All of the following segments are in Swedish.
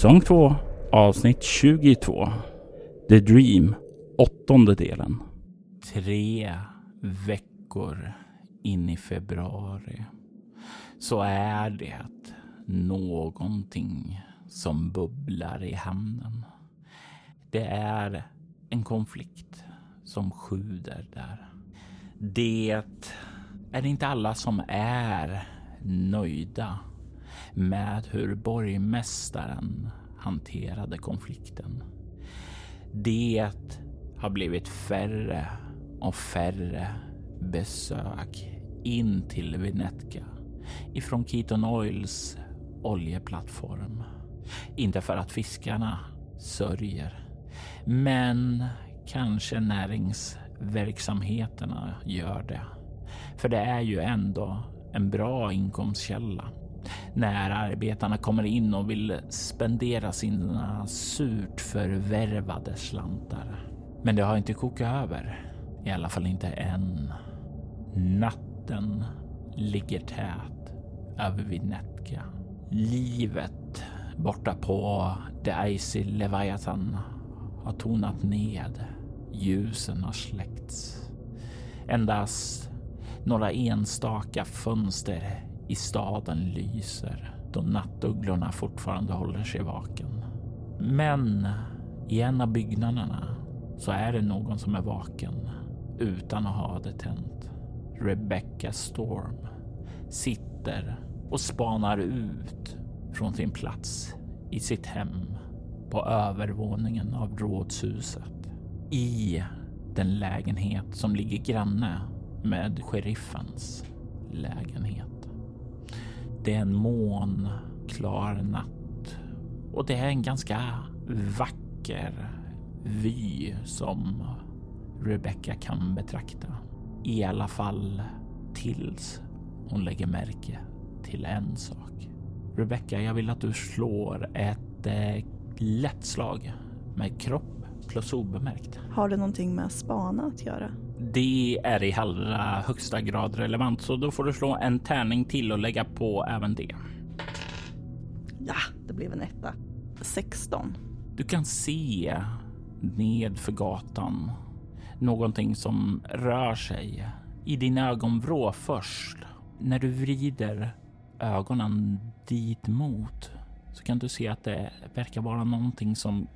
Säsong 2 avsnitt 22. The Dream, åttonde delen. Tre veckor in i februari så är det någonting som bubblar i hamnen. Det är en konflikt som sjuder där. Det är inte alla som är nöjda med hur borgmästaren hanterade konflikten. Det har blivit färre och färre besök in till Venetka ifrån Keaton Oils oljeplattform. Inte för att fiskarna sörjer, men kanske näringsverksamheterna gör det. För det är ju ändå en bra inkomstkälla när arbetarna kommer in och vill spendera sina surt förvärvade slantar. Men det har inte kokat över. I alla fall inte än. Natten ligger tät över Vinetka. Livet borta på The Icy Leviathan har tonat ned. Ljusen har släckts. Endast några enstaka fönster i staden lyser då nattugglorna fortfarande håller sig vaken. Men i en av byggnaderna så är det någon som är vaken utan att ha det tänt. Rebecca Storm sitter och spanar ut från sin plats i sitt hem på övervåningen av rådshuset i den lägenhet som ligger granne med sheriffens lägenhet. Det är en månklar natt och det är en ganska vacker vy som Rebecca kan betrakta. I alla fall tills hon lägger märke till en sak. Rebecca, jag vill att du slår ett eh, lätt slag med kropp plus obemärkt. Har det någonting med spana att göra? Det är i allra högsta grad relevant, så då får du slå en tärning till och lägga på även det. Ja, det blev en etta. 16. Du kan se ned för gatan någonting som rör sig i din ögonvrå först. När du vrider ögonen dit mot så kan du se att det verkar vara någonting som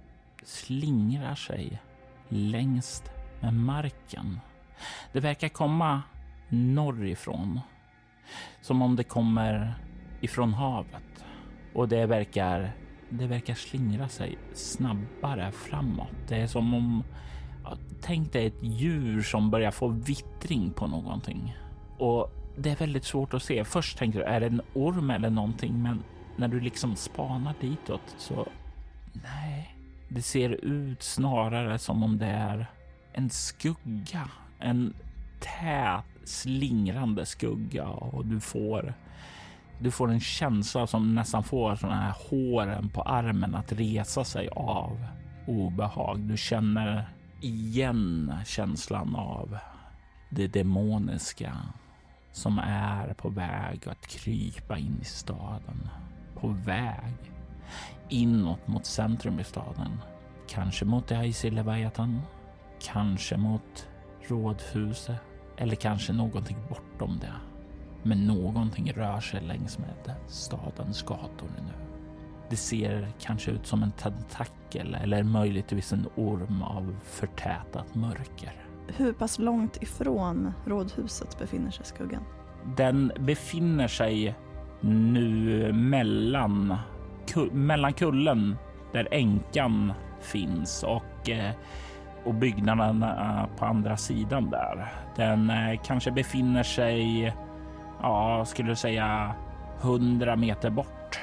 slingrar sig längst med marken. Det verkar komma norrifrån. Som om det kommer ifrån havet. Och det verkar, det verkar slingra sig snabbare framåt. Det är som om, tänk dig ett djur som börjar få vittring på någonting. Och det är väldigt svårt att se. Först tänker du, är det en orm eller någonting? Men när du liksom spanar ditåt så nej, det ser ut snarare som om det är en skugga en tät slingrande skugga och du får du får en känsla som nästan får såna här håren på armen att resa sig av obehag. Du känner igen känslan av det demoniska som är på väg att krypa in i staden. På väg inåt mot centrum i staden. Kanske mot Aisi Leviathan. Kanske mot rådhuset eller kanske någonting bortom det. Men någonting rör sig längs med stadens gator nu. Det ser kanske ut som en tentakel eller möjligtvis en orm av förtätat mörker. Hur pass långt ifrån rådhuset befinner sig skuggan? Den befinner sig nu mellan mellan kullen där änkan finns och, eh, och byggnaderna på andra sidan där. Den eh, kanske befinner sig, ja, skulle du säga 100 meter bort.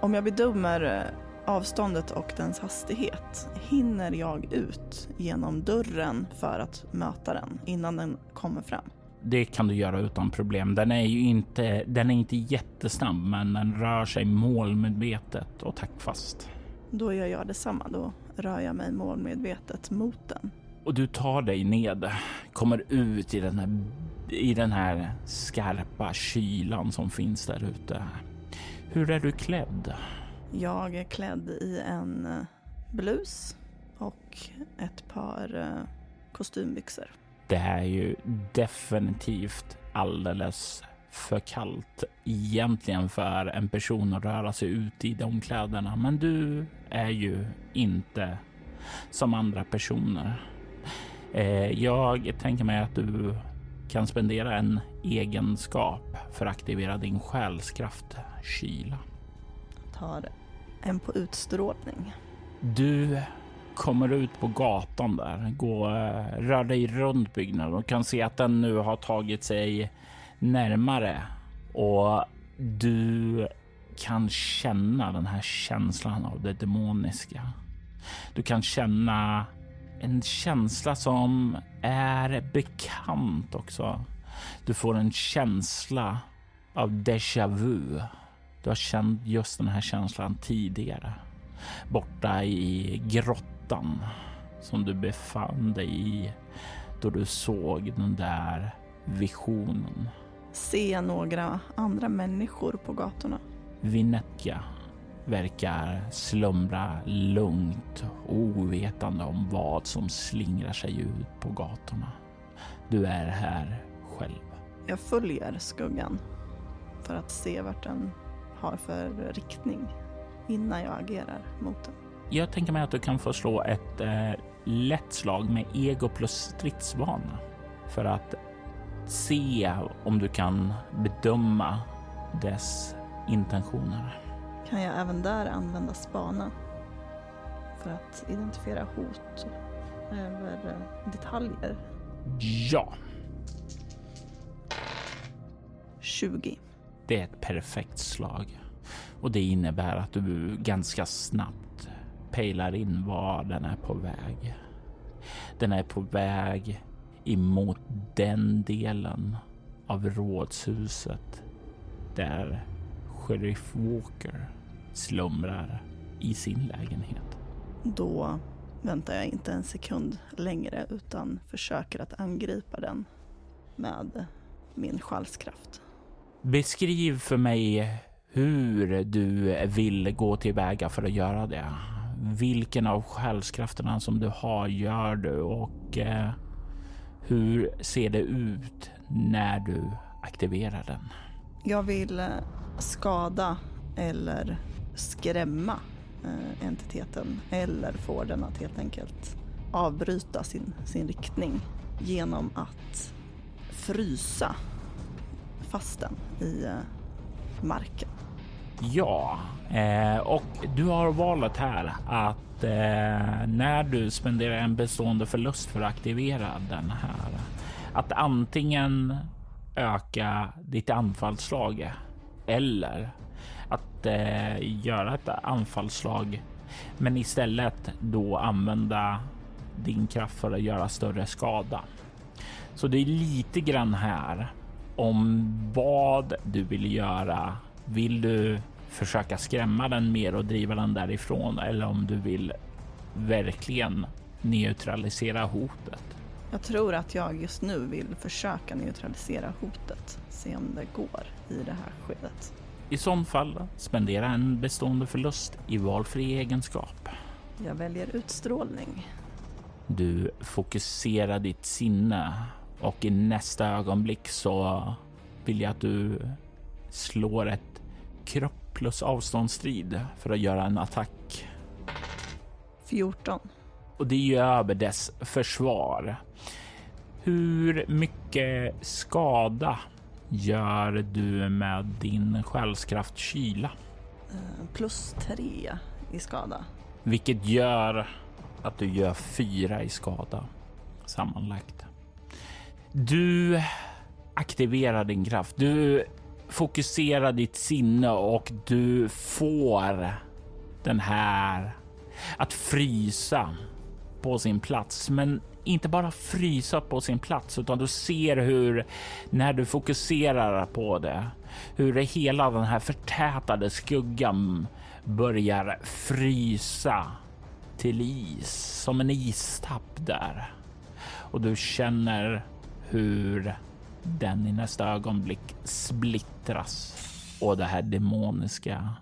Om jag bedömer eh, avståndet och dens hastighet, hinner jag ut genom dörren för att möta den innan den kommer fram? Det kan du göra utan problem. Den är ju inte, den är inte jättesnabb, men den rör sig målmedvetet och taktfast. Då gör jag detsamma. Då rör jag mig målmedvetet mot den. Och du tar dig ned, kommer ut i den här, i den här skarpa kylan som finns där ute. Hur är du klädd? Jag är klädd i en eh, blus och ett par eh, kostymbyxor. Det är ju definitivt alldeles för kallt egentligen för en person att röra sig ut i de kläderna. Men du är ju inte som andra personer. Eh, jag tänker mig att du kan spendera en egenskap för att aktivera din själskraft, kyla. Jag tar en på utstrålning. Du kommer ut på gatan där, gå, eh, rör dig runt byggnaden och kan se att den nu har tagit sig närmare och du kan känna den här känslan av det demoniska. Du kan känna en känsla som är bekant också. Du får en känsla av déjà vu. Du har känt just den här känslan tidigare. Borta i grottan som du befann dig i då du såg den där visionen. Se några andra människor på gatorna. Vinetka verkar slumra lugnt ovetande om vad som slingrar sig ut på gatorna. Du är här själv. Jag följer skuggan för att se vart den har för riktning innan jag agerar mot den. Jag tänker mig att du kan få slå ett eh, lätt slag med ego plus stridsvana för att se om du kan bedöma dess intentioner. Kan jag även där använda spana för att identifiera hot över eh, detaljer? Ja. 20. Det är ett perfekt slag och det innebär att du ganska snabbt pejlar in var den är på väg. Den är på väg emot den delen av rådshuset där Sheriff Walker slumrar i sin lägenhet. Då väntar jag inte en sekund längre utan försöker att angripa den med min själskraft. Beskriv för mig hur du vill gå tillväga för att göra det. Vilken av själskrafterna som du har gör du och eh, hur ser det ut när du aktiverar den? Jag vill eh, skada eller skrämma eh, entiteten eller få den att helt enkelt avbryta sin, sin riktning genom att frysa fast den i eh, marken. Ja, eh, och du har valet här att eh, när du spenderar en bestående förlust för att aktivera den här, att antingen öka ditt anfallsslag eller att eh, göra ett anfallsslag, men istället då använda din kraft för att göra större skada. Så det är lite grann här om vad du vill göra. Vill du försöka skrämma den mer och driva den därifrån eller om du vill verkligen neutralisera hotet? Jag tror att jag just nu vill försöka neutralisera hotet, se om det går i det här skedet. I sån fall spendera en bestående förlust i valfri egenskap. Jag väljer utstrålning. Du fokuserar ditt sinne och i nästa ögonblick så vill jag att du slår ett kropp plus avståndsstrid för att göra en attack. 14. Och det är ju över dess försvar. Hur mycket skada gör du med din själskraft kyla? Eh, plus tre i skada. Vilket gör att du gör fyra i skada sammanlagt. Du aktiverar din kraft. Du Fokusera ditt sinne och du får den här att frysa på sin plats. Men inte bara frysa på sin plats, utan du ser hur när du fokuserar på det, hur hela den här förtätade skuggan börjar frysa till is som en istapp där. Och du känner hur den i nästa ögonblick splittras och det här demoniska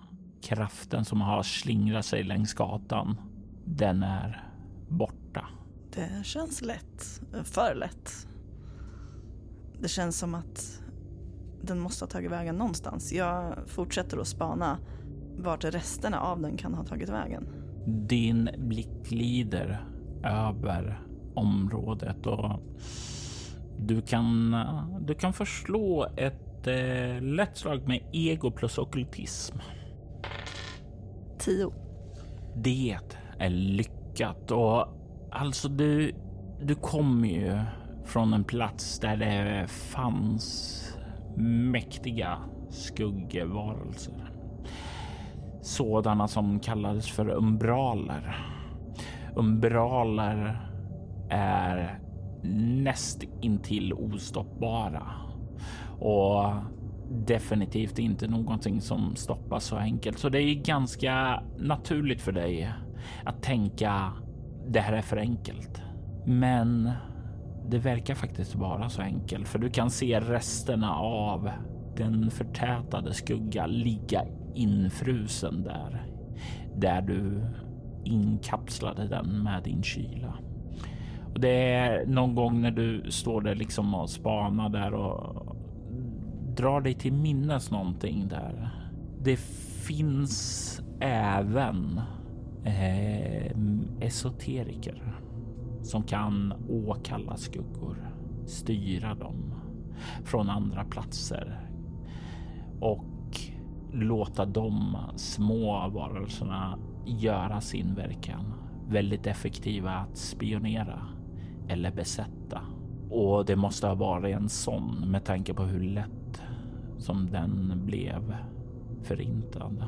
kraften som har slingrat sig längs gatan, den är borta. Det känns lätt. För lätt. Det känns som att den måste ha tagit vägen någonstans. Jag fortsätter att spana vart resterna av den kan ha tagit vägen. Din blick glider över området och du kan, du kan förslå ett eh, lätt slag med ego plus okultism. Tio. Det är lyckat och alltså du, du kommer ju från en plats där det fanns mäktiga skuggvarelser. Sådana som kallades för umbraler. Umbraler är näst intill ostoppbara och definitivt inte någonting som stoppas så enkelt. Så det är ganska naturligt för dig att tänka det här är för enkelt. Men det verkar faktiskt vara så enkelt för du kan se resterna av den förtätade skugga ligga infrusen där. Där du inkapslade den med din kyla. Och det är någon gång när du står där liksom och spanar där och drar dig till minnes någonting där. Det finns även eh, esoteriker som kan åkalla skuggor, styra dem från andra platser och låta de små varelserna göra sin verkan. Väldigt effektiva att spionera eller besätta. Och det måste ha varit en sån med tanke på hur lätt som den blev förintad.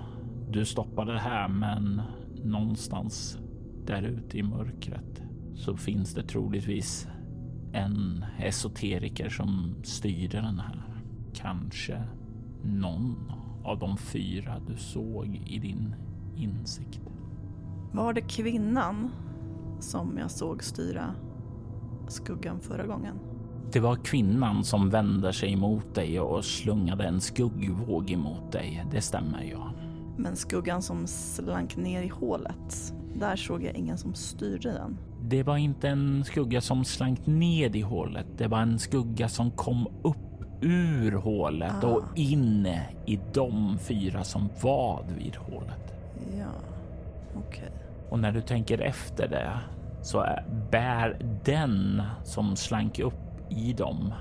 Du stoppade det här, men någonstans där ute i mörkret så finns det troligtvis en esoteriker som styrde den här. Kanske någon av de fyra du såg i din insikt. Var det kvinnan som jag såg styra skuggan förra gången? Det var kvinnan som vände sig emot dig och slungade en skuggvåg emot dig. Det stämmer ja. Men skuggan som slank ner i hålet, där såg jag ingen som styrde den. Det var inte en skugga som slank ned i hålet. Det var en skugga som kom upp ur hålet ah. och in i de fyra som var vid hålet. Ja, okej. Okay. Och när du tänker efter det så bär den som slank upp i dem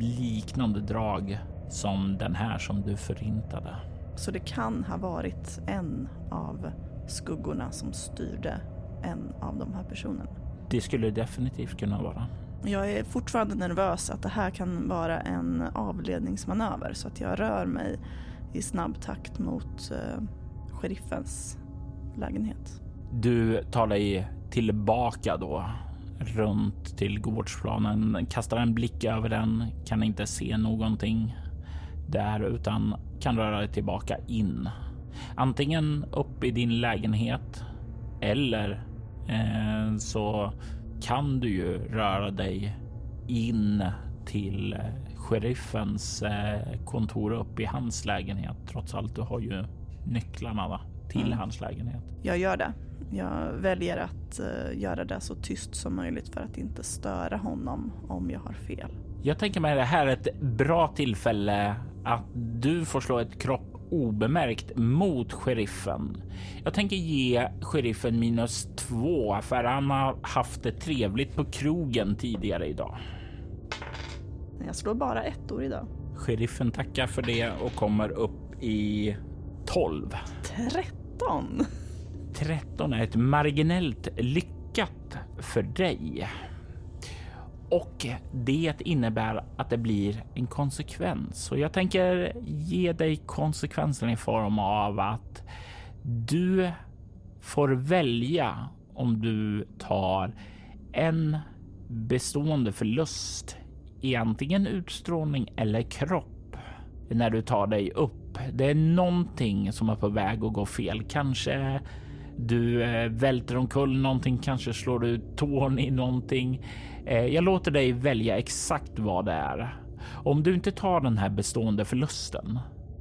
liknande drag som den här som du förintade. Så det kan ha varit en av skuggorna som styrde en av de här personerna? Det skulle definitivt kunna vara. Jag är fortfarande nervös att det här kan vara en avledningsmanöver så att jag rör mig i snabb takt mot uh, sheriffens lägenhet. Du tar dig tillbaka då runt till gårdsplanen, kastar en blick över den, kan inte se någonting där utan kan röra dig tillbaka in. Antingen upp i din lägenhet eller eh, så kan du ju röra dig in till sheriffens eh, kontor upp i hans lägenhet. Trots allt, du har ju nycklarna va? till mm. hans lägenhet. Jag gör det. Jag väljer att uh, göra det så tyst som möjligt för att inte störa honom om jag har fel. Jag tänker mig det här är ett bra tillfälle att du får slå ett kropp obemärkt mot sheriffen. Jag tänker ge sheriffen minus två för han har haft det trevligt på krogen tidigare idag. Jag slår bara ettor idag. Sheriffen tackar för det och kommer upp i 12. 13. 13 är ett marginellt lyckat för dig. Och det innebär att det blir en konsekvens. Och jag tänker ge dig konsekvensen i form av att du får välja om du tar en bestående förlust i antingen utstrålning eller kropp när du tar dig upp. Det är någonting som är på väg att gå fel. Kanske du eh, välter omkull någonting, kanske slår du tån i någonting. Eh, jag låter dig välja exakt vad det är. Om du inte tar den här bestående förlusten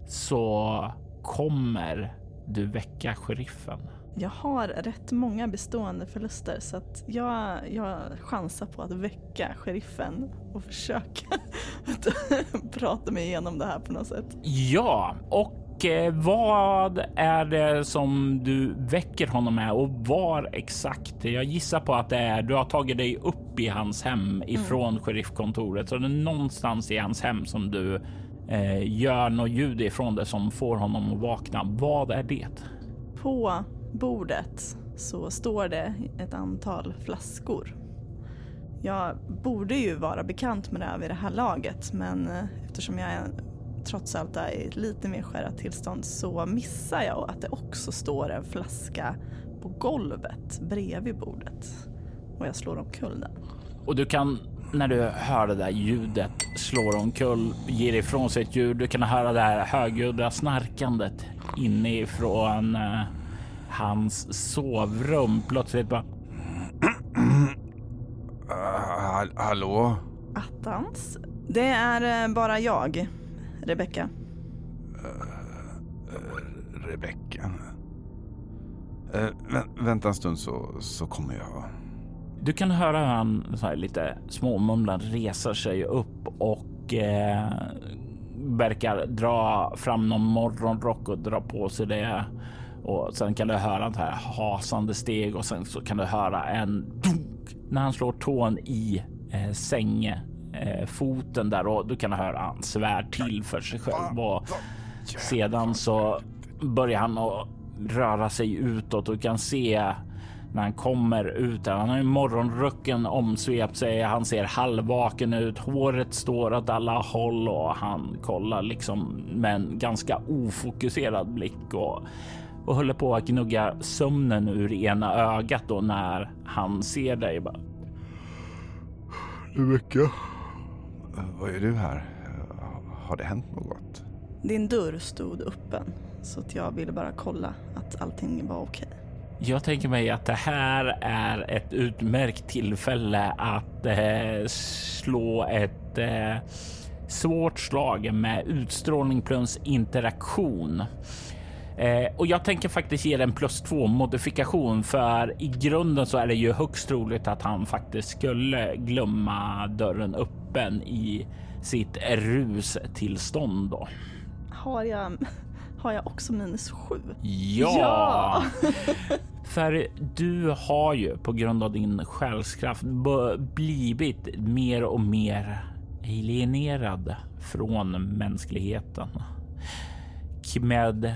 så kommer du väcka sheriffen. Jag har rätt många bestående förluster så att jag, jag chansar på att väcka sheriffen och försöka prata mig igenom det här på något sätt. Ja, och eh, vad är det som du väcker honom med och var exakt? Jag gissar på att det är du har tagit dig upp i hans hem ifrån mm. sheriffkontoret, så det är någonstans i hans hem som du eh, gör något ljud ifrån det som får honom att vakna. Vad är det? På bordet så står det ett antal flaskor. Jag borde ju vara bekant med det här vid det här laget men eh, eftersom jag är, trots allt är i ett lite mer skärat tillstånd så missar jag att det också står en flaska på golvet bredvid bordet. Och jag slår omkull den. Och du kan när du hör det där ljudet slår omkull, ger ifrån sig ett ljud. Du kan höra det här högljudda snarkandet inifrån uh, hans sovrum. Plötsligt bara... Uh, hallå? Attans? Det är uh, bara jag, Rebecka. Rebecka? Vä vänta en stund så, så kommer jag. Du kan höra hur han så här lite småmumlande reser sig upp och eh, verkar dra fram någon morgonrock och dra på sig det. Och sen kan du höra ett här hasande steg och sen så kan du höra en dunk när han slår tån i eh, sänge eh, foten där och du kan höra han svär till för sig själv och sedan så börjar han att röra sig utåt och du kan se när han kommer ut. Han har ju morgonrucken omsvept sig. Han ser halvvaken ut. Håret står åt alla håll och han kollar liksom med en ganska ofokuserad blick och, och håller på att gnugga sömnen ur ena ögat då när han ser dig. Bara. Rebecka, vad är du här? Har det hänt något? Din dörr stod öppen så att jag ville bara kolla att allting var okej. Jag tänker mig att det här är ett utmärkt tillfälle att eh, slå ett eh, svårt slag med utstrålning plus interaktion. Eh, och jag tänker faktiskt ge den plus två modifikation för i grunden så är det ju högst troligt att han faktiskt skulle glömma dörren öppen i sitt rustillstånd. Då. Har jag har jag också minus sju. Ja! ja! För du har ju på grund av din själskraft blivit mer och mer alienerad från mänskligheten. Med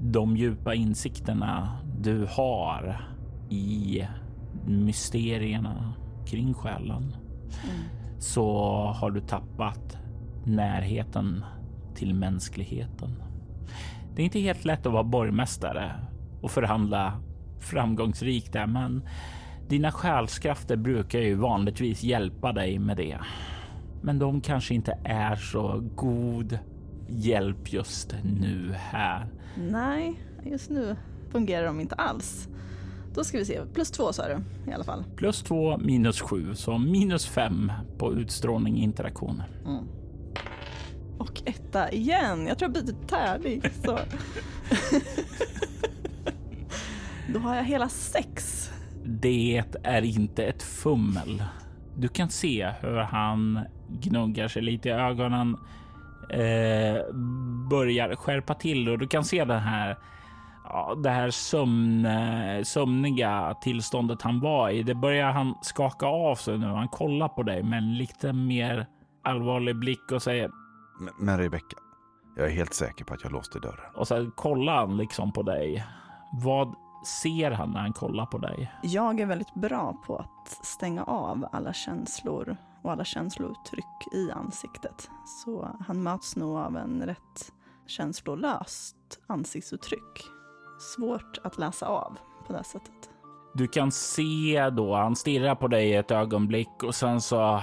de djupa insikterna du har i mysterierna kring själen mm så har du tappat närheten till mänskligheten. Det är inte helt lätt att vara borgmästare och förhandla framgångsrikt där, men dina själskrafter brukar ju vanligtvis hjälpa dig med det. Men de kanske inte är så god hjälp just nu här. Nej, just nu fungerar de inte alls. Då ska vi se, plus två sa du i alla fall. Plus två minus sju, så minus fem på utstrålning interaktion. Mm. Och etta igen. Jag tror jag byter tärning. Så. Då har jag hela sex. Det är inte ett fummel. Du kan se hur han gnuggar sig lite i ögonen. Eh, börjar skärpa till och du kan se den här ja, det här sömn, sömniga tillståndet han var i. Det börjar han skaka av sig nu. Han kollar på dig med en lite mer allvarlig blick och säger men, men Rebecka, Jag är helt säker på att jag låste dörren. Och så kollar han liksom på dig. Vad ser han när han kollar på dig? Jag är väldigt bra på att stänga av alla känslor och alla känslouttryck i ansiktet. Så han möts nog av en rätt känslolöst ansiktsuttryck. Svårt att läsa av på det sättet. Du kan se då, han stirrar på dig ett ögonblick och sen så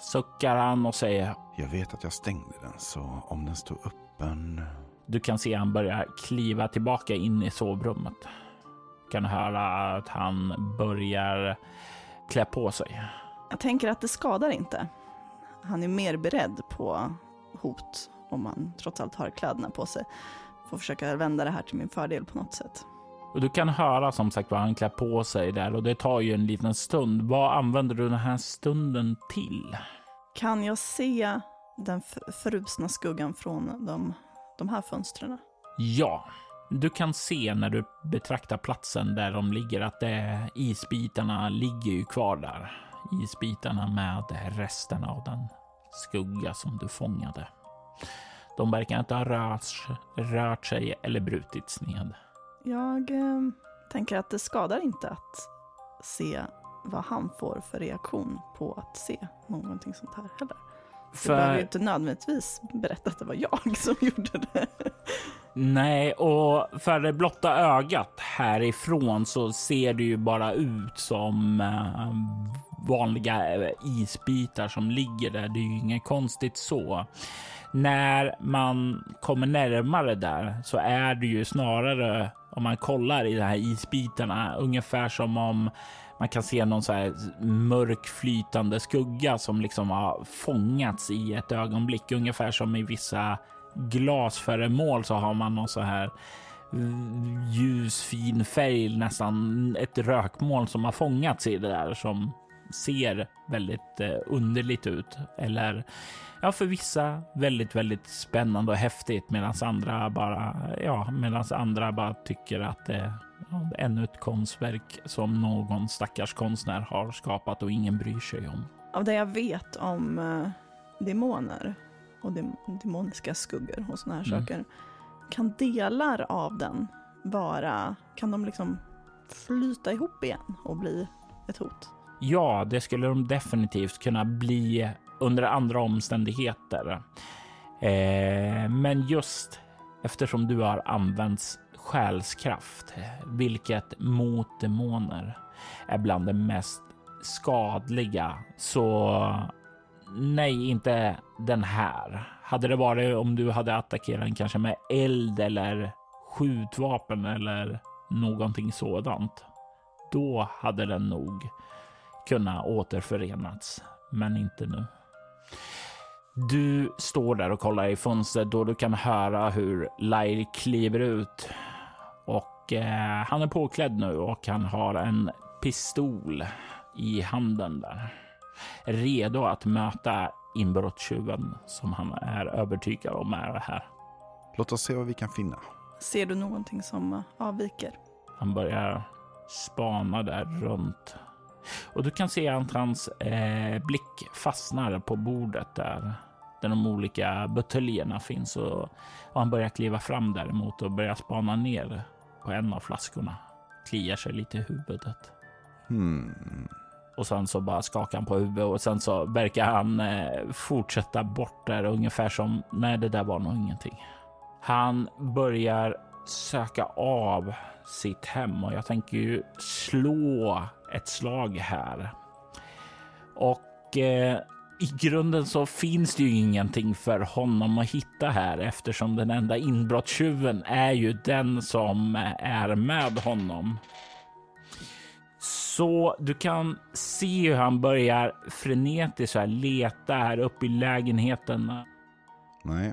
suckar han och säger Jag vet att jag stängde den, så om den står öppen... Du kan se han börjar kliva tillbaka in i sovrummet. Du kan höra att han börjar klä på sig. Jag tänker att det skadar inte. Han är mer beredd på hot om man trots allt har kläderna på sig. Får försöka vända det här till min fördel på något sätt. Och du kan höra som sagt vad han klär på sig där och det tar ju en liten stund. Vad använder du den här stunden till? Kan jag se den förrusna skuggan från de, de här fönstren? Ja, du kan se när du betraktar platsen där de ligger att det, isbitarna ligger ju kvar där. Isbitarna med resterna av den skugga som du fångade. De verkar inte ha rört, rört sig eller brutits ned. Jag eh, tänker att det skadar inte att se vad han får för reaktion på att se någonting sånt här heller. För... Du behöver ju inte nödvändigtvis berätta att det var jag som gjorde det. Nej, och för det blotta ögat härifrån så ser det ju bara ut som eh, vanliga eh, isbitar som ligger där. Det är ju inget konstigt så när man kommer närmare där så är det ju snarare om man kollar i de här isbitarna ungefär som om man kan se någon så här mörk flytande skugga som liksom har fångats i ett ögonblick. Ungefär som i vissa glasföremål så har man någon så här ljusfin färg, nästan ett rökmoln som har fångats i det där som ser väldigt eh, underligt ut. Eller ja, för vissa väldigt, väldigt spännande och häftigt medan andra bara, ja, medan andra bara tycker att det är ja, ännu ett konstverk som någon stackars konstnär har skapat och ingen bryr sig om. Av det jag vet om uh, demoner och dem demoniska skuggor och såna här mm. saker, kan delar av den vara, kan de liksom flyta ihop igen och bli ett hot? Ja, det skulle de definitivt kunna bli under andra omständigheter. Eh, men just eftersom du har använts själskraft, vilket mot demoner är bland det mest skadliga, så nej, inte den här. Hade det varit om du hade attackerat den kanske med eld eller skjutvapen eller någonting sådant, då hade den nog kunnat återförenats, men inte nu. Du står där och kollar i fönstret då du kan höra hur Lair kliver ut och eh, han är påklädd nu och han har en pistol i handen där. Redo att möta inbrottstjuven som han är övertygad om är här. Låt oss se vad vi kan finna. Ser du någonting som avviker? Han börjar spana där runt och du kan se att hans eh, blick fastnar på bordet där där de olika buteljerna finns och, och han börjar kliva fram däremot och börjar spana ner på en av flaskorna. Kliar sig lite i huvudet. Hmm. Och sen så bara skakar han på huvudet och sen så verkar han eh, fortsätta bort där ungefär som nej, det där var nog ingenting. Han börjar söka av sitt hem och jag tänker ju slå ett slag här. Och eh, i grunden så finns det ju ingenting för honom att hitta här eftersom den enda inbrottstjuven är ju den som är med honom. Så du kan se hur han börjar frenetiskt här leta här uppe i lägenheten. Nej,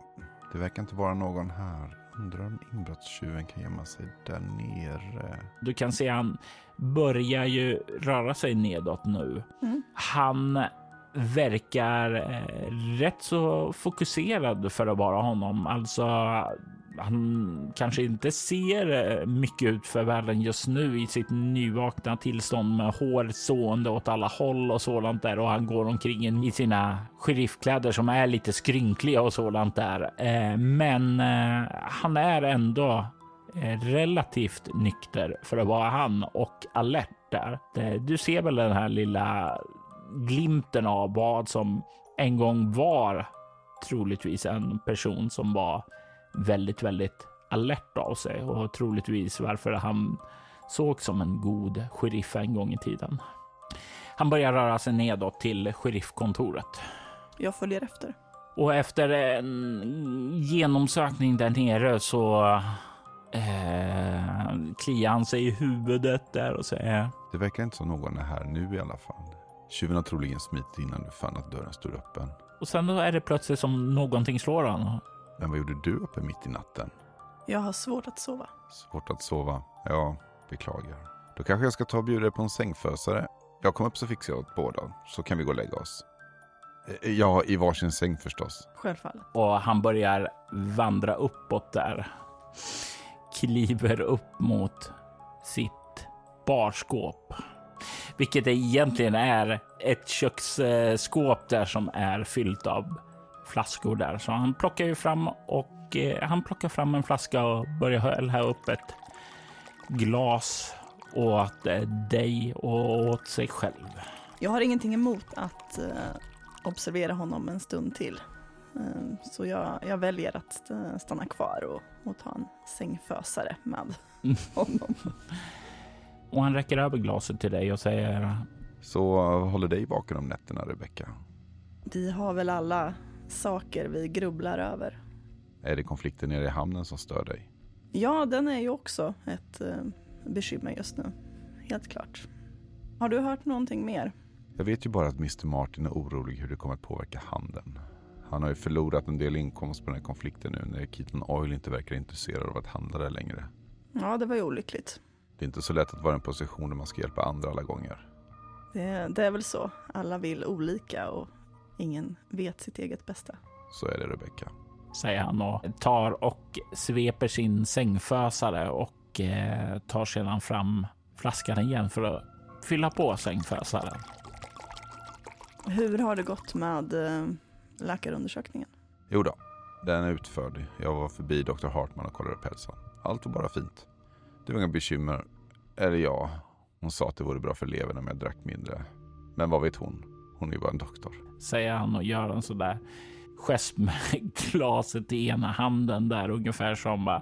det verkar inte vara någon här. Undrar om inbrottstjuven kan gömma sig där nere. Du kan se han börjar ju röra sig nedåt nu. Mm. Han verkar eh, rätt så fokuserad för att vara honom. Alltså, han kanske inte ser eh, mycket ut för världen just nu i sitt nyvakna tillstånd med hår sående åt alla håll och sådant där och han går omkring i sina sheriffkläder som är lite skrynkliga och sådant där. Eh, men han är ändå relativt nykter för att vara han och alert där. Du ser väl den här lilla glimten av vad som en gång var troligtvis en person som var väldigt, väldigt alert av sig och troligtvis varför han såg som en god sheriff en gång i tiden. Han börjar röra sig nedåt till sheriffkontoret. Jag följer efter. Och efter en genomsökning där nere så eh, kliar han sig i huvudet där och säger. Det verkar inte som någon är här nu i alla fall. Tjuven har troligen smitit innan du fann att dörren stod öppen. Och sen då är det plötsligt som någonting slår honom. Men vad gjorde du uppe mitt i natten? Jag har svårt att sova. Svårt att sova? Ja, beklagar. Då kanske jag ska ta och bjuda dig på en sängfösare. Jag kommer upp så fixar jag åt båda, så kan vi gå och lägga oss. Eh, ja, i varsin säng förstås. Självfallet. Och han börjar vandra uppåt där. Kliver upp mot sitt barskåp. Vilket egentligen är ett köksskåp där som är fyllt av flaskor där. Så han plockar ju fram och eh, han plockar fram en flaska och börjar hälla upp ett glas åt eh, dig och åt sig själv. Jag har ingenting emot att eh, observera honom en stund till. Eh, så jag, jag, väljer att stanna kvar och, och ta en sängfösare med honom. Och han räcker över glaset till dig och säger Så håller dig vaken om nätterna, Rebecka? Vi har väl alla saker vi grubblar över. Är det konflikten nere i hamnen som stör dig? Ja, den är ju också ett eh, bekymmer just nu. Helt klart. Har du hört någonting mer? Jag vet ju bara att Mr Martin är orolig hur det kommer att påverka handeln. Han har ju förlorat en del inkomst på den här konflikten nu när Keaton Oil inte verkar intresserad av att handla där längre. Ja, det var ju olyckligt. Det är inte så lätt att vara i en position där man ska hjälpa andra alla gånger. Det, det är väl så. Alla vill olika och Ingen vet sitt eget bästa. Så är det Rebecka. Säger han och tar och sveper sin sängfösare och eh, tar sedan fram flaskan igen för att fylla på sängfösaren. Hur har det gått med eh, läkarundersökningen? Jo då, den är utförd. Jag var förbi Dr. Hartman och kollade upp hälsan. Allt var bara fint. Det var inga bekymmer. Eller ja, hon sa att det vore bra för levern om jag drack mindre. Men vad vet hon? Hon är ju bara en doktor säger han och gör en sån där gest med glaset i ena handen där ungefär som bara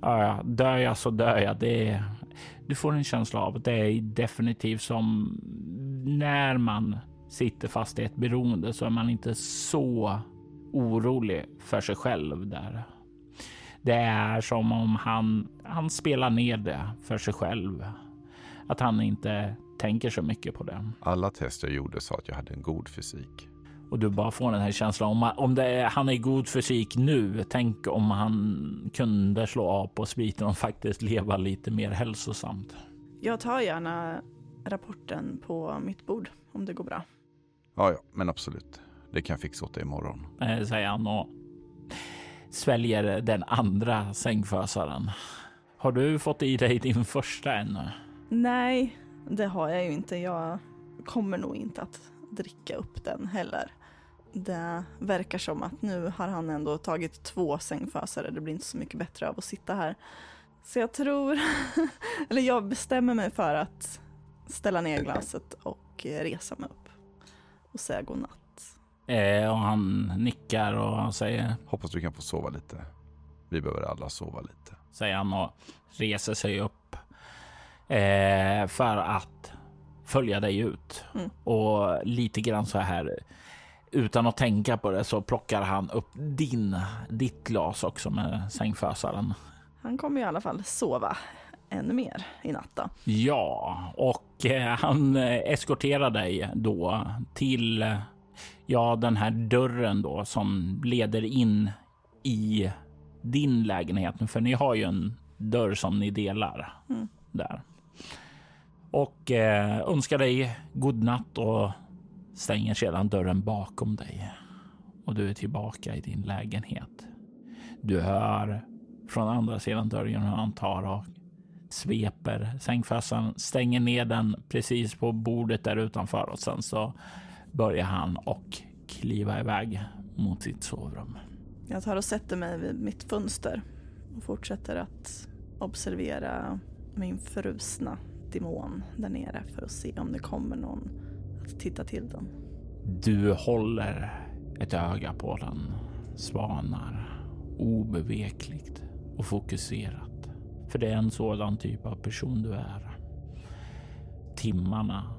ja, dör jag så dör jag. Det är, du får en känsla av att det är definitivt som när man sitter fast i ett beroende så är man inte så orolig för sig själv där. Det är som om han, han spelar ner det för sig själv. Att han inte tänker så mycket på det. Alla tester jag gjorde sa att jag hade en god fysik. Och du bara får den här känslan om, om det är, han är i god fysik nu. Tänk om han kunde slå av på spriten och faktiskt leva lite mer hälsosamt. Jag tar gärna rapporten på mitt bord om det går bra. Ja, ja, men absolut. Det kan jag fixa åt dig imorgon. Eh, säger han och sväljer den andra sängfösaren. Har du fått i dig din första ännu? Nej, det har jag ju inte. Jag kommer nog inte att dricka upp den heller. Det verkar som att nu har han ändå tagit två sängfösare. Det blir inte så mycket bättre av att sitta här. Så jag tror, eller jag bestämmer mig för att ställa ner glaset och resa mig upp och säga godnatt. Eh, och han nickar och säger. Hoppas du kan få sova lite. Vi behöver alla sova lite. Säger han och reser sig upp. Eh, för att följa dig ut. Mm. Och lite grann så här utan att tänka på det så plockar han upp din, ditt glas också med sängfösaren. Han kommer i alla fall sova ännu mer i natt då. Ja, och eh, han eh, eskorterar dig då till ja, den här dörren då som leder in i din lägenhet. För ni har ju en dörr som ni delar mm. där och eh, önskar dig god natt och stänger sedan dörren bakom dig. Och du är tillbaka i din lägenhet. Du hör från andra sidan dörren hur han tar och sveper sängfösan, stänger ner den precis på bordet där utanför och sen så börjar han och kliva iväg mot sitt sovrum. Jag tar och sätter mig vid mitt fönster och fortsätter att observera min frusna demon där nere för att se om det kommer någon att titta till den. Du håller ett öga på den, svanar obevekligt och fokuserat. För det är en sådan typ av person du är. Timmarna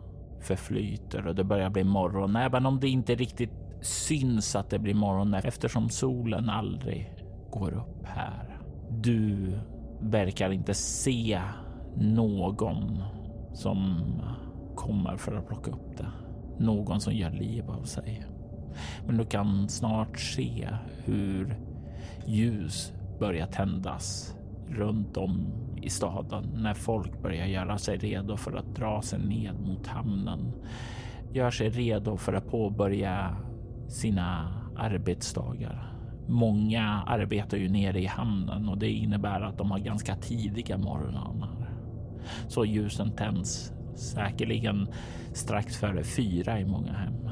förflyter och det börjar bli morgon, även om det inte riktigt syns att det blir morgon eftersom solen aldrig går upp här. Du verkar inte se någon som kommer för att plocka upp det. Någon som gör liv av sig. Men du kan snart se hur ljus börjar tändas runt om i staden när folk börjar göra sig redo för att dra sig ned mot hamnen. Gör sig redo för att påbörja sina arbetsdagar. Många arbetar ju nere i hamnen och det innebär att de har ganska tidiga morgnar. Så ljusen tänds säkerligen strax före fyra i många hem.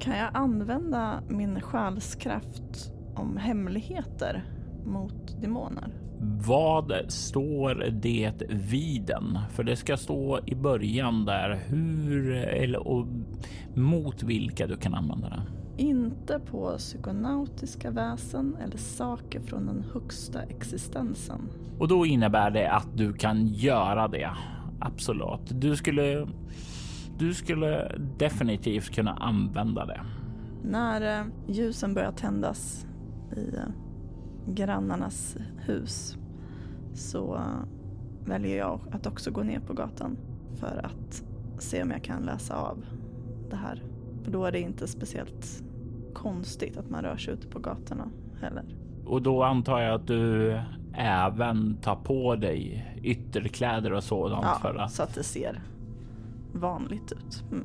Kan jag använda min själskraft om hemligheter mot demoner? Vad står det vid den? För det ska stå i början där hur eller och mot vilka du kan använda det. Inte på psykonautiska väsen eller saker från den högsta existensen. Och då innebär det att du kan göra det. Absolut. Du skulle, du skulle definitivt kunna använda det. När eh, ljusen börjar tändas i eh, grannarnas hus så väljer jag att också gå ner på gatan för att se om jag kan läsa av det här. För då är det inte speciellt konstigt att man rör sig ute på gatorna heller. Och då antar jag att du även tar på dig ytterkläder och sådant Ja, för att så att det ser vanligt ut. Mm.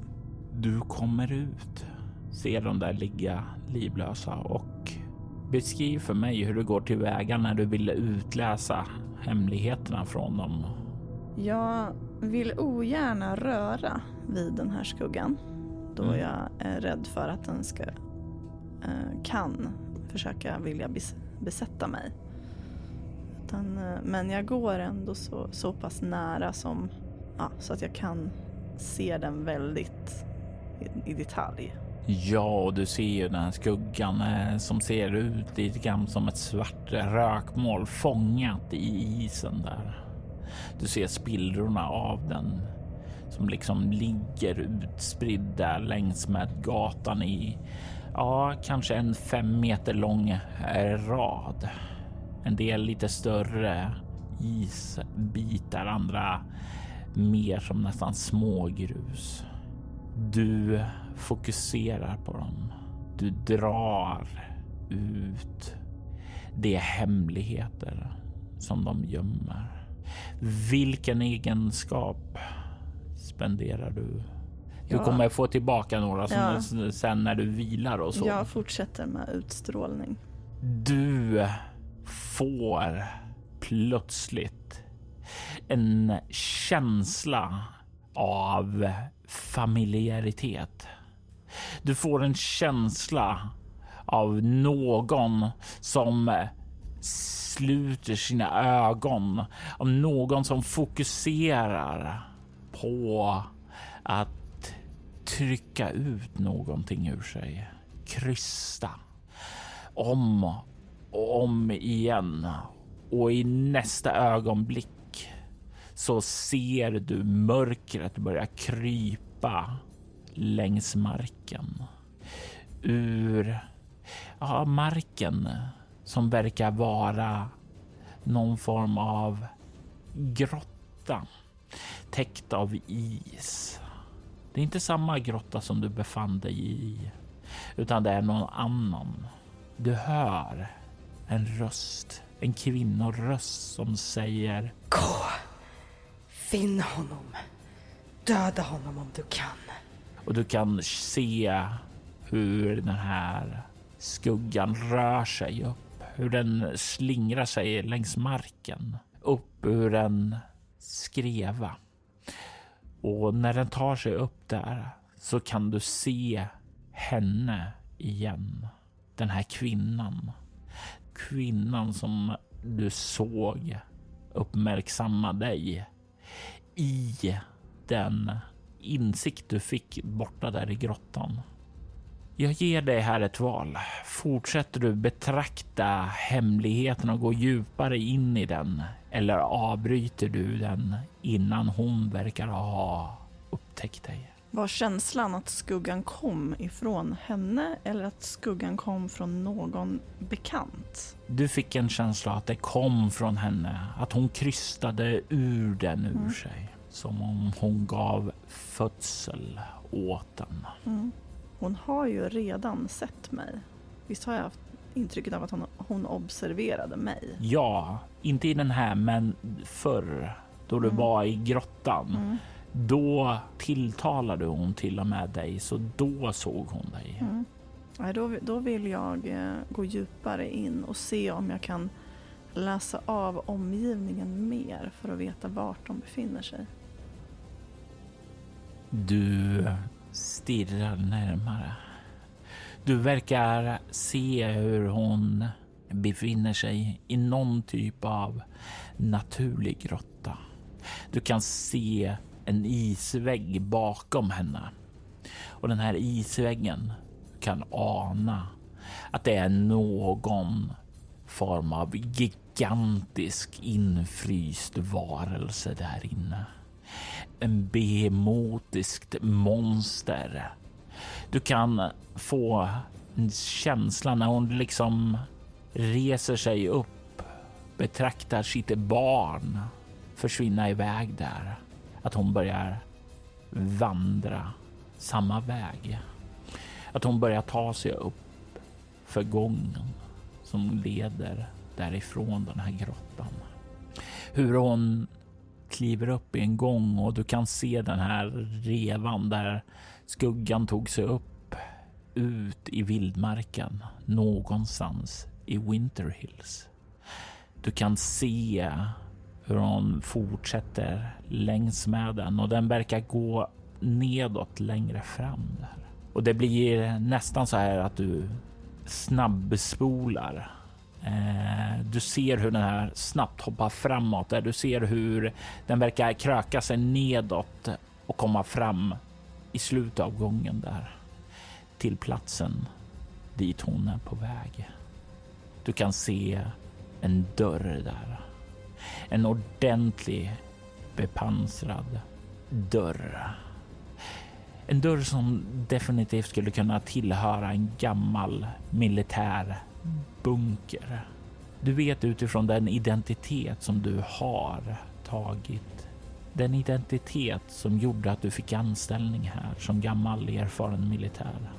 du kommer ut, ser dem där ligga livlösa och beskriv för mig hur du går tillväga när du vill utläsa hemligheterna från dem. Jag vill ogärna röra vid den här skuggan då Mm. jag är rädd för att den ska eh, kan försöka vilja bes, besätta mig. Utan, eh, men jag går ändå så, så pass nära som ja, så att jag kan se den väldigt i, i detalj. Ja, och du ser ju den här skuggan eh, som ser ut lite grann som ett svart rökmål fångat i isen där. Du ser spillrorna av den som liksom ligger utspridda längs med gatan i ja, kanske en fem meter lång eh, rad. En del lite större isbitar, andra mer som nästan smågrus. Du fokuserar på dem. Du drar ut de hemligheter som de gömmer. Vilken egenskap spenderar du? Du Ja. kommer få tillbaka några Ja. sen när du vilar och så. Jag fortsätter med utstrålning. Du får plötsligt en känsla av familjaritet. Du får en känsla av någon som sluter sina ögon, av någon som fokuserar på att trycka ut någonting ur sig. Krysta om och om igen. Och i nästa ögonblick så ser du mörkret börja krypa längs marken. Ur ja, marken som verkar vara någon form av grotta täckt av is. Det är inte samma grotta som du befann dig i, utan det är någon annan. Du hör en röst, en kvinnoröst som säger Gå! Finn honom. Döda honom om du kan och du kan se hur den här skuggan rör sig upp hur den slingrar sig längs marken upp ur en skreva. Och när den tar sig upp där så kan du se henne igen. Den här kvinnan. Kvinnan som du såg uppmärksamma dig i den insikt du fick borta där i grottan. Jag ger dig här ett val. Fortsätter du betrakta hemligheten och gå djupare in i den eller avbryter du den innan hon verkar ha upptäckt dig? Var känslan att skuggan kom ifrån henne eller att skuggan kom från någon bekant? Du fick en känsla att det kom från henne, att hon krystade ur den ur mm. sig. Som om hon gav födsel åt den. Mm. Hon har ju redan sett mig. Visst har jag haft intrycket av att hon, hon observerade mig? Ja, inte i den här, men förr då du mm. var i grottan. Mm. Då tilltalade hon till och med dig, så då såg hon dig. Mm. Ja, då, då vill jag eh, gå djupare in och se om jag kan läsa av omgivningen mer för att veta vart de befinner sig. Du stirrar närmare. Du verkar se hur hon befinner sig i någon typ av naturlig grotta. Du kan se en isvägg bakom henne och den här isväggen kan ana att det är någon form av gigantisk infryst varelse där inne en behemotiskt monster. Du kan få en känsla när hon liksom reser sig upp, betraktar sitt barn försvinna iväg där. Att hon börjar vandra samma väg. Att hon börjar ta sig upp för gången som leder därifrån den här grottan. Hur hon kliver upp i en gång och du kan se den här revan där skuggan tog sig upp ut i vildmarken någonstans i Winter Hills. Du kan se hur hon fortsätter längs med den och den verkar gå nedåt längre fram där. Och det blir nästan så här att du snabbspolar Eh, du ser hur den här snabbt hoppar framåt. Där du ser hur den verkar kröka sig nedåt och komma fram i slutet av gången där till platsen dit hon är på väg. Du kan se en dörr där. En ordentlig bepansrad dörr. En dörr som definitivt skulle kunna tillhöra en gammal militär bunker. Du vet utifrån den identitet som du har tagit. Den identitet som gjorde att du fick anställning här som gammal erfaren militär.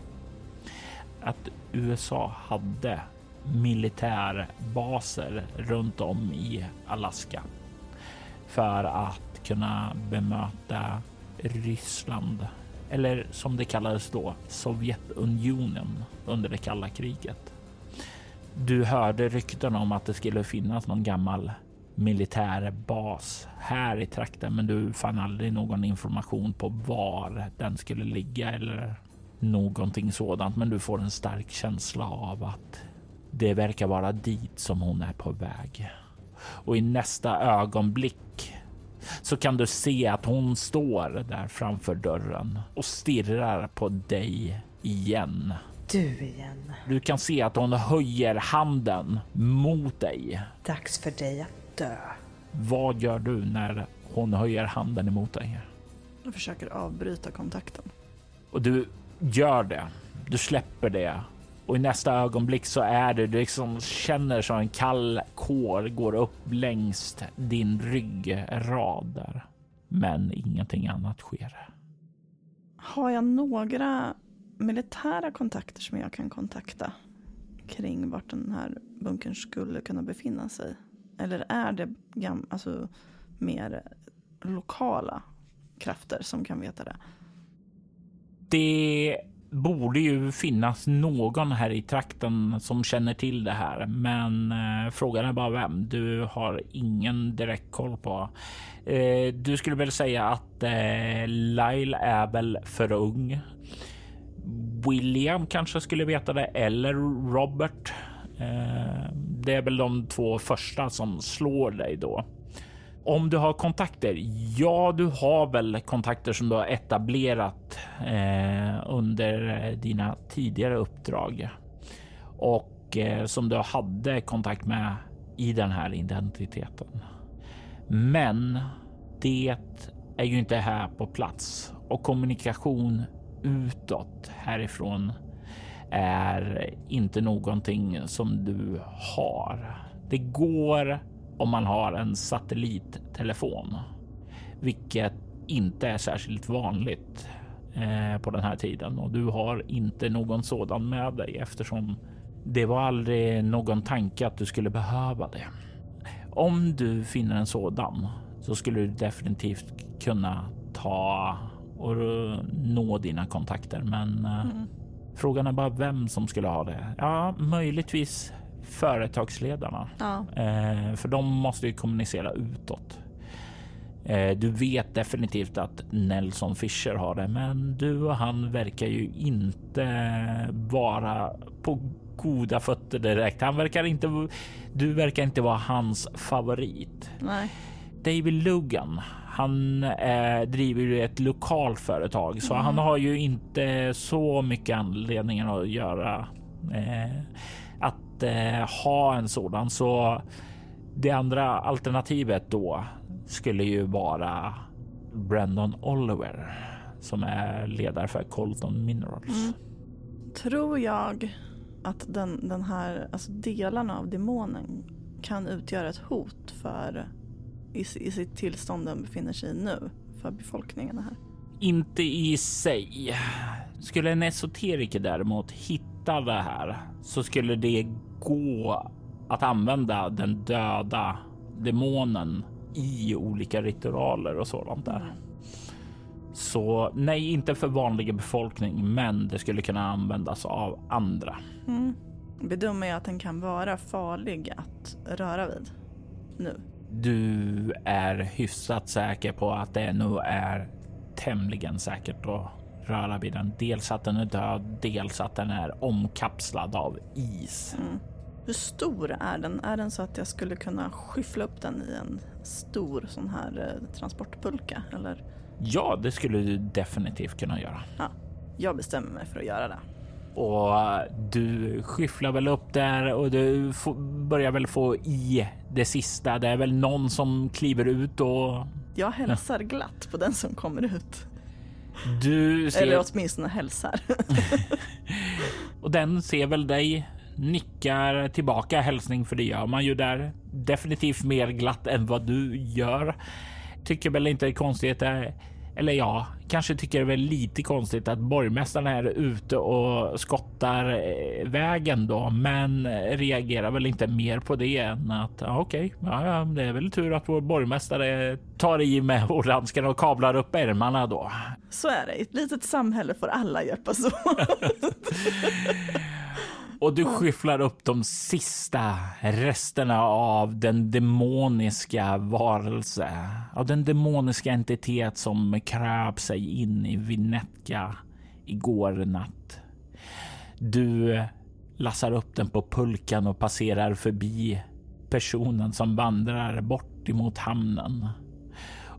Att USA hade militärbaser runt om i Alaska för att kunna bemöta Ryssland eller som det kallades då Sovjetunionen under det kalla kriget. Du hörde rykten om att det skulle finnas någon gammal militärbas här i trakten, men du fann aldrig någon information på var den skulle ligga eller någonting sådant. Men du får en stark känsla av att det verkar vara dit som hon är på väg. Och i nästa ögonblick så kan du se att hon står där framför dörren och stirrar på dig igen. Du igen. Du kan se att hon höjer handen mot dig. Dags för dig att dö. Vad gör du när hon höjer handen emot dig? Jag försöker avbryta kontakten. Och du gör det. Du släpper det och i nästa ögonblick så är det du liksom känner som en kall kår går upp längs din ryggrad där. Men ingenting annat sker. Har jag några militära kontakter som jag kan kontakta kring vart den här bunkern skulle kunna befinna sig? Eller är det gam, alltså, mer lokala krafter som kan veta det? Det borde ju finnas någon här i trakten som känner till det här, men eh, frågan är bara vem. Du har ingen direkt koll på. Eh, du skulle väl säga att eh, Lyle är väl för ung. William kanske skulle veta det eller Robert. Eh, det är väl de två första som slår dig då. Om du har kontakter? Ja, du har väl kontakter som du har etablerat eh, under dina tidigare uppdrag och eh, som du hade kontakt med i den här identiteten. Men det är ju inte här på plats och kommunikation utåt härifrån är inte någonting som du har. Det går om man har en satellittelefon, vilket inte är särskilt vanligt eh, på den här tiden och du har inte någon sådan med dig eftersom det var aldrig någon tanke att du skulle behöva det. Om du finner en sådan så skulle du definitivt kunna ta och nå dina kontakter. Men eh, mm. frågan är bara vem som skulle ha det. Ja, möjligtvis företagsledarna. Ja. Eh, för de måste ju kommunicera utåt. Eh, du vet definitivt att Nelson Fischer har det, men du och han verkar ju inte vara på goda fötter direkt. Han verkar inte. Du verkar inte vara hans favorit. Nej. David Lugan. Han eh, driver ju ett lokalt företag, så mm. han har ju inte så mycket anledningar att göra eh, att eh, ha en sådan. Så det andra alternativet då skulle ju vara Brandon Oliver som är ledare för Colton Minerals. Mm. Tror jag att den, den här, alltså delarna av demonen kan utgöra ett hot för i, i sitt tillstånd den befinner sig i nu för befolkningen här? Inte i sig. Skulle en esoteriker däremot hitta det här så skulle det gå att använda den döda demonen i olika ritualer och sådant där. Mm. Så nej, inte för vanliga befolkning, men det skulle kunna användas av andra. Mm. Bedömer jag att den kan vara farlig att röra vid nu? Du är hyfsat säker på att det nog är tämligen säkert att röra vid den. Dels att den är död, dels att den är omkapslad av is. Mm. Hur stor är den? Är den så att jag skulle kunna skyffla upp den i en stor sån här eh, transportpulka? Eller? Ja, det skulle du definitivt kunna göra. Ja, jag bestämmer mig för att göra det. Och du skyfflar väl upp där och du börjar väl få i det sista. Det är väl någon som kliver ut och... Jag hälsar glatt på den som kommer ut. Du ser... Eller åtminstone hälsar. och den ser väl dig, nickar tillbaka hälsning för det gör man ju där. Definitivt mer glatt än vad du gör. Tycker väl inte det är konstigt. Eller ja, kanske tycker det är väl lite konstigt att borgmästaren är ute och skottar eh, vägen då, men reagerar väl inte mer på det än att ja, okej, okay, ja, det är väl tur att vår borgmästare tar i med ordanskan och kablar upp ärmarna då. Så är det. I ett litet samhälle får alla hjälpas åt. Och du skyfflar upp de sista resterna av den demoniska varelse, av den demoniska entitet som kröp sig in i Vinetka igår natt. Du lassar upp den på pulkan och passerar förbi personen som vandrar bort emot hamnen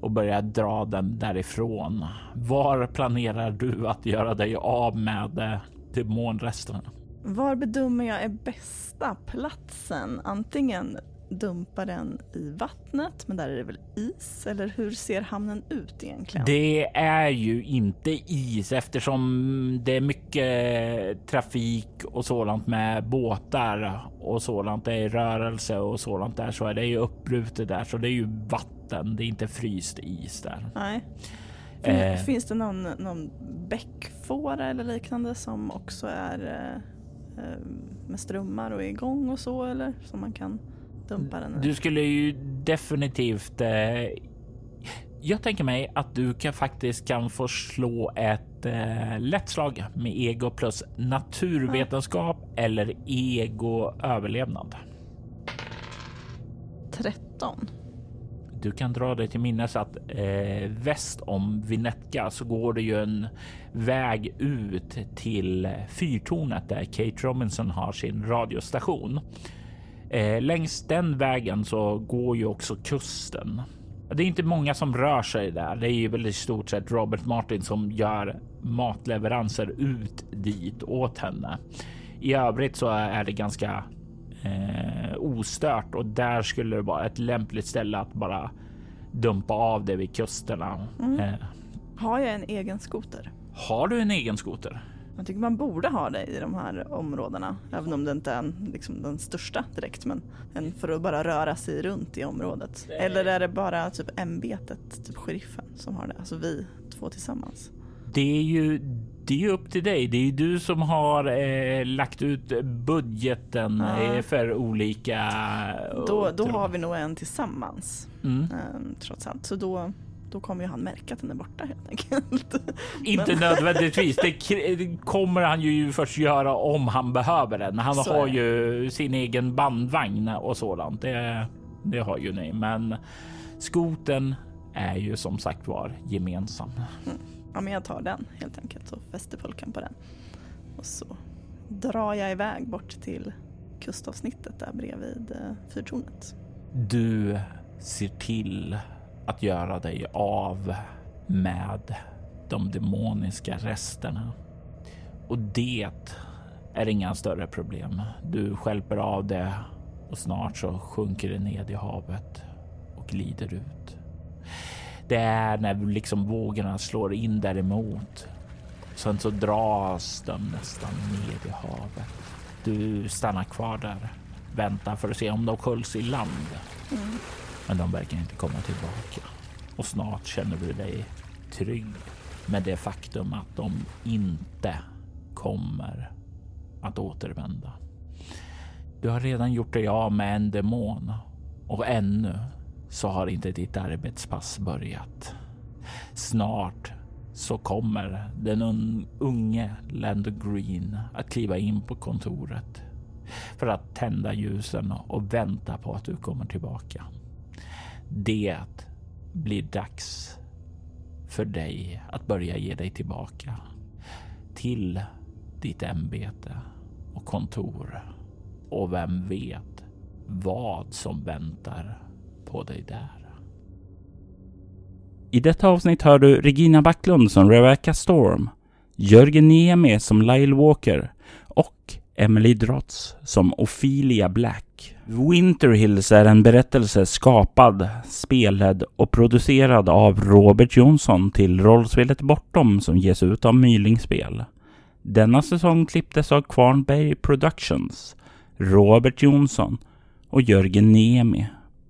och börjar dra den därifrån. Var planerar du att göra dig av med demonresterna? Var bedömer jag är bästa platsen? Antingen dumpa den i vattnet, men där är det väl is? Eller hur ser hamnen ut egentligen? Det är ju inte is eftersom det är mycket trafik och sådant med båtar och sådant. Det är rörelse och sådant där så är det ju uppbrutet där så det är ju vatten. Det är inte fryst is där. Nej. Eh. Finns det någon, någon bäckfåra eller liknande som också är Eh, med strömmar och igång och så eller så man kan dumpa den? Du skulle ju definitivt. Eh, Jag tänker mig att du kan faktiskt kan få slå ett eh, lätt slag med ego plus naturvetenskap eller ego överlevnad. 13. Du kan dra dig till minnes att eh, väst om Vinetka så går det ju en väg ut till fyrtornet där Kate Robinson har sin radiostation. Eh, längs den vägen så går ju också kusten. Det är inte många som rör sig där. Det är ju väl i stort sett Robert Martin som gör matleveranser ut dit åt henne. I övrigt så är det ganska eh, ostört och där skulle det vara ett lämpligt ställe att bara dumpa av det vid kusterna. Mm. Eh, Har jag en egen skoter? har du en egen skoter? Jag tycker man borde ha det i de här områdena. Även om det inte är en, liksom, den största direkt. Men en för att bara röra sig runt i området. Eller är det bara typ ämbetet, typ sheriffen som har det? Alltså vi två tillsammans. Det är ju det är ju upp till dig. Det är ju du som har eh, lagt ut budgeten Ja. eh, för olika. Då, då uppdrag. har vi nog en tillsammans. Mm. ehm, trots allt. Så då, då kommer ju han märka att den är borta helt enkelt. Inte nödvändigtvis. Det, kommer han ju först göra om han behöver den. Han Så har ju sin egen bandvagn och sådant. Det, det har ju ni, men skoten är ju som sagt var gemensam. Ja men jag tar den helt enkelt och fäster pulkan på den. Och så drar jag iväg bort till kustavsnittet där bredvid eh, fyrtornet. Du ser till att göra dig av med de demoniska resterna. Och det är inga större problem. Du skälper av det och snart så sjunker det ned i havet och glider ut. Det är när liksom vågorna slår in däremot. Sen så dras de nästan ned i havet. Du stannar kvar där, väntar för att se om de sköljs i land. Men de verkar inte komma tillbaka. Och snart känner du dig trygg med det faktum att de inte kommer att återvända. Du har redan gjort dig av med en demon och ännu så har inte ditt arbetspass börjat. Snart så kommer den unge Lando Green att kliva in på kontoret för att tända ljusen och vänta på att du kommer tillbaka. Det blir dags för dig att börja ge dig tillbaka till ditt ämbete och kontor. Och vem vet vad som väntar på dig där. I detta avsnitt hör du Regina Backlund som Rebecca Storm, Jörgen Niemi som Lyle Walker och Emily Drotz som Ophelia Black. Winter Hills är en berättelse skapad, spelad och producerad av Robert Jonsson till rollspelet Bortom som ges ut av Mylingspel. Denna säsong klipptes av Kvarnberg Productions, Robert Jonsson och Jörgen Niemi.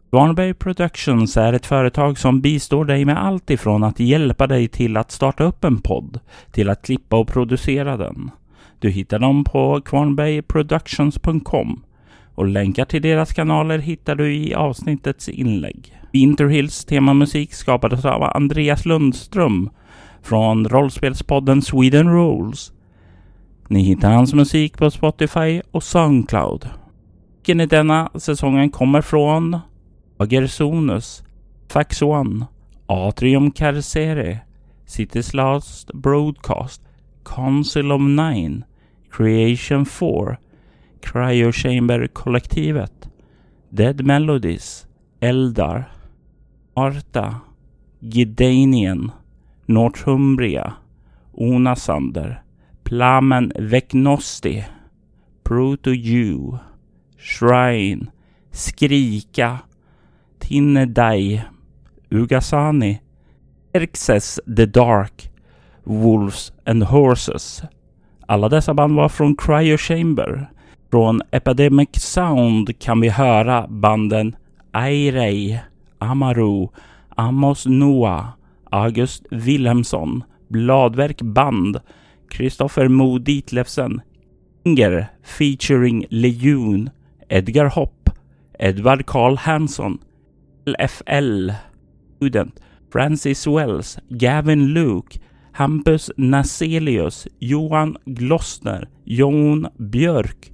Kvarnberg Productions är ett företag som bistår dig med allt ifrån att hjälpa dig till att starta upp en podd till att klippa och producera den. Du hittar dem på kvarnbergproductions.com och länkar till deras kanaler hittar du i avsnittets inlägg. Winterhills temamusik skapades av Andreas Lundström från rollspelspodden Sweden Rolls. Ni hittar hans musik på Spotify och Soundcloud. Musiken i denna säsongen kommer från Agersonus, Fax One, Atrium Carcere, Cities Last Broadcast, Council of Nine, Creation 4, Cryo Chamber-kollektivet, Dead Melodies, Eldar, Arta, Gidanien, Northumbria, Onasander, Plamen Vecnosti, Proto-Jew, Shrine, Skrika, Tinedai, Ugasani, Erxes the Dark, Wolves and Horses. Alla dessa band var från Cryo Chamber. Från Epidemic Sound kan vi höra banden Airei, Amaru, Amos Noah, August Wilhelmsson, Bladverk Band, Kristoffer Mo Ditlevsen, Inger featuring Lejon, Edgar Hopp, Edvard Karl Hansson, LFL, Student, Francis Wells, Gavin Luke, Hampus Naselius, Johan Glossner, Jon Björk,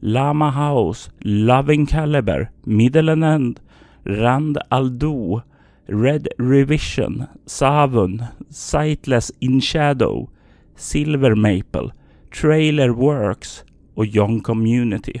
Lama House, Loving Caliber, Middle End, Rand Aldo, Red Revision, Savun, Sightless In Shadow, Silver Maple, Trailer Works och Young Community.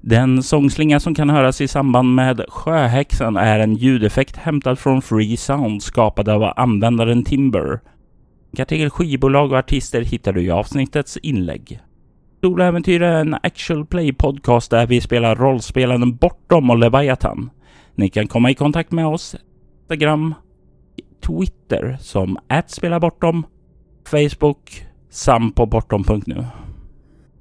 Den sångslinga som kan höras i samband med Sjöhäxan är en ljudeffekt hämtad från Free Sound skapad av användaren Timber. Kartegel skivbolag och artister hittar du i avsnittets inlägg. Soläventyr är en actual play podcast där vi spelar rollspelen Bortom och Leviathan. Ni kan komma i kontakt med oss Instagram, Twitter som @spelabortom, Facebook samt på bortom.nu.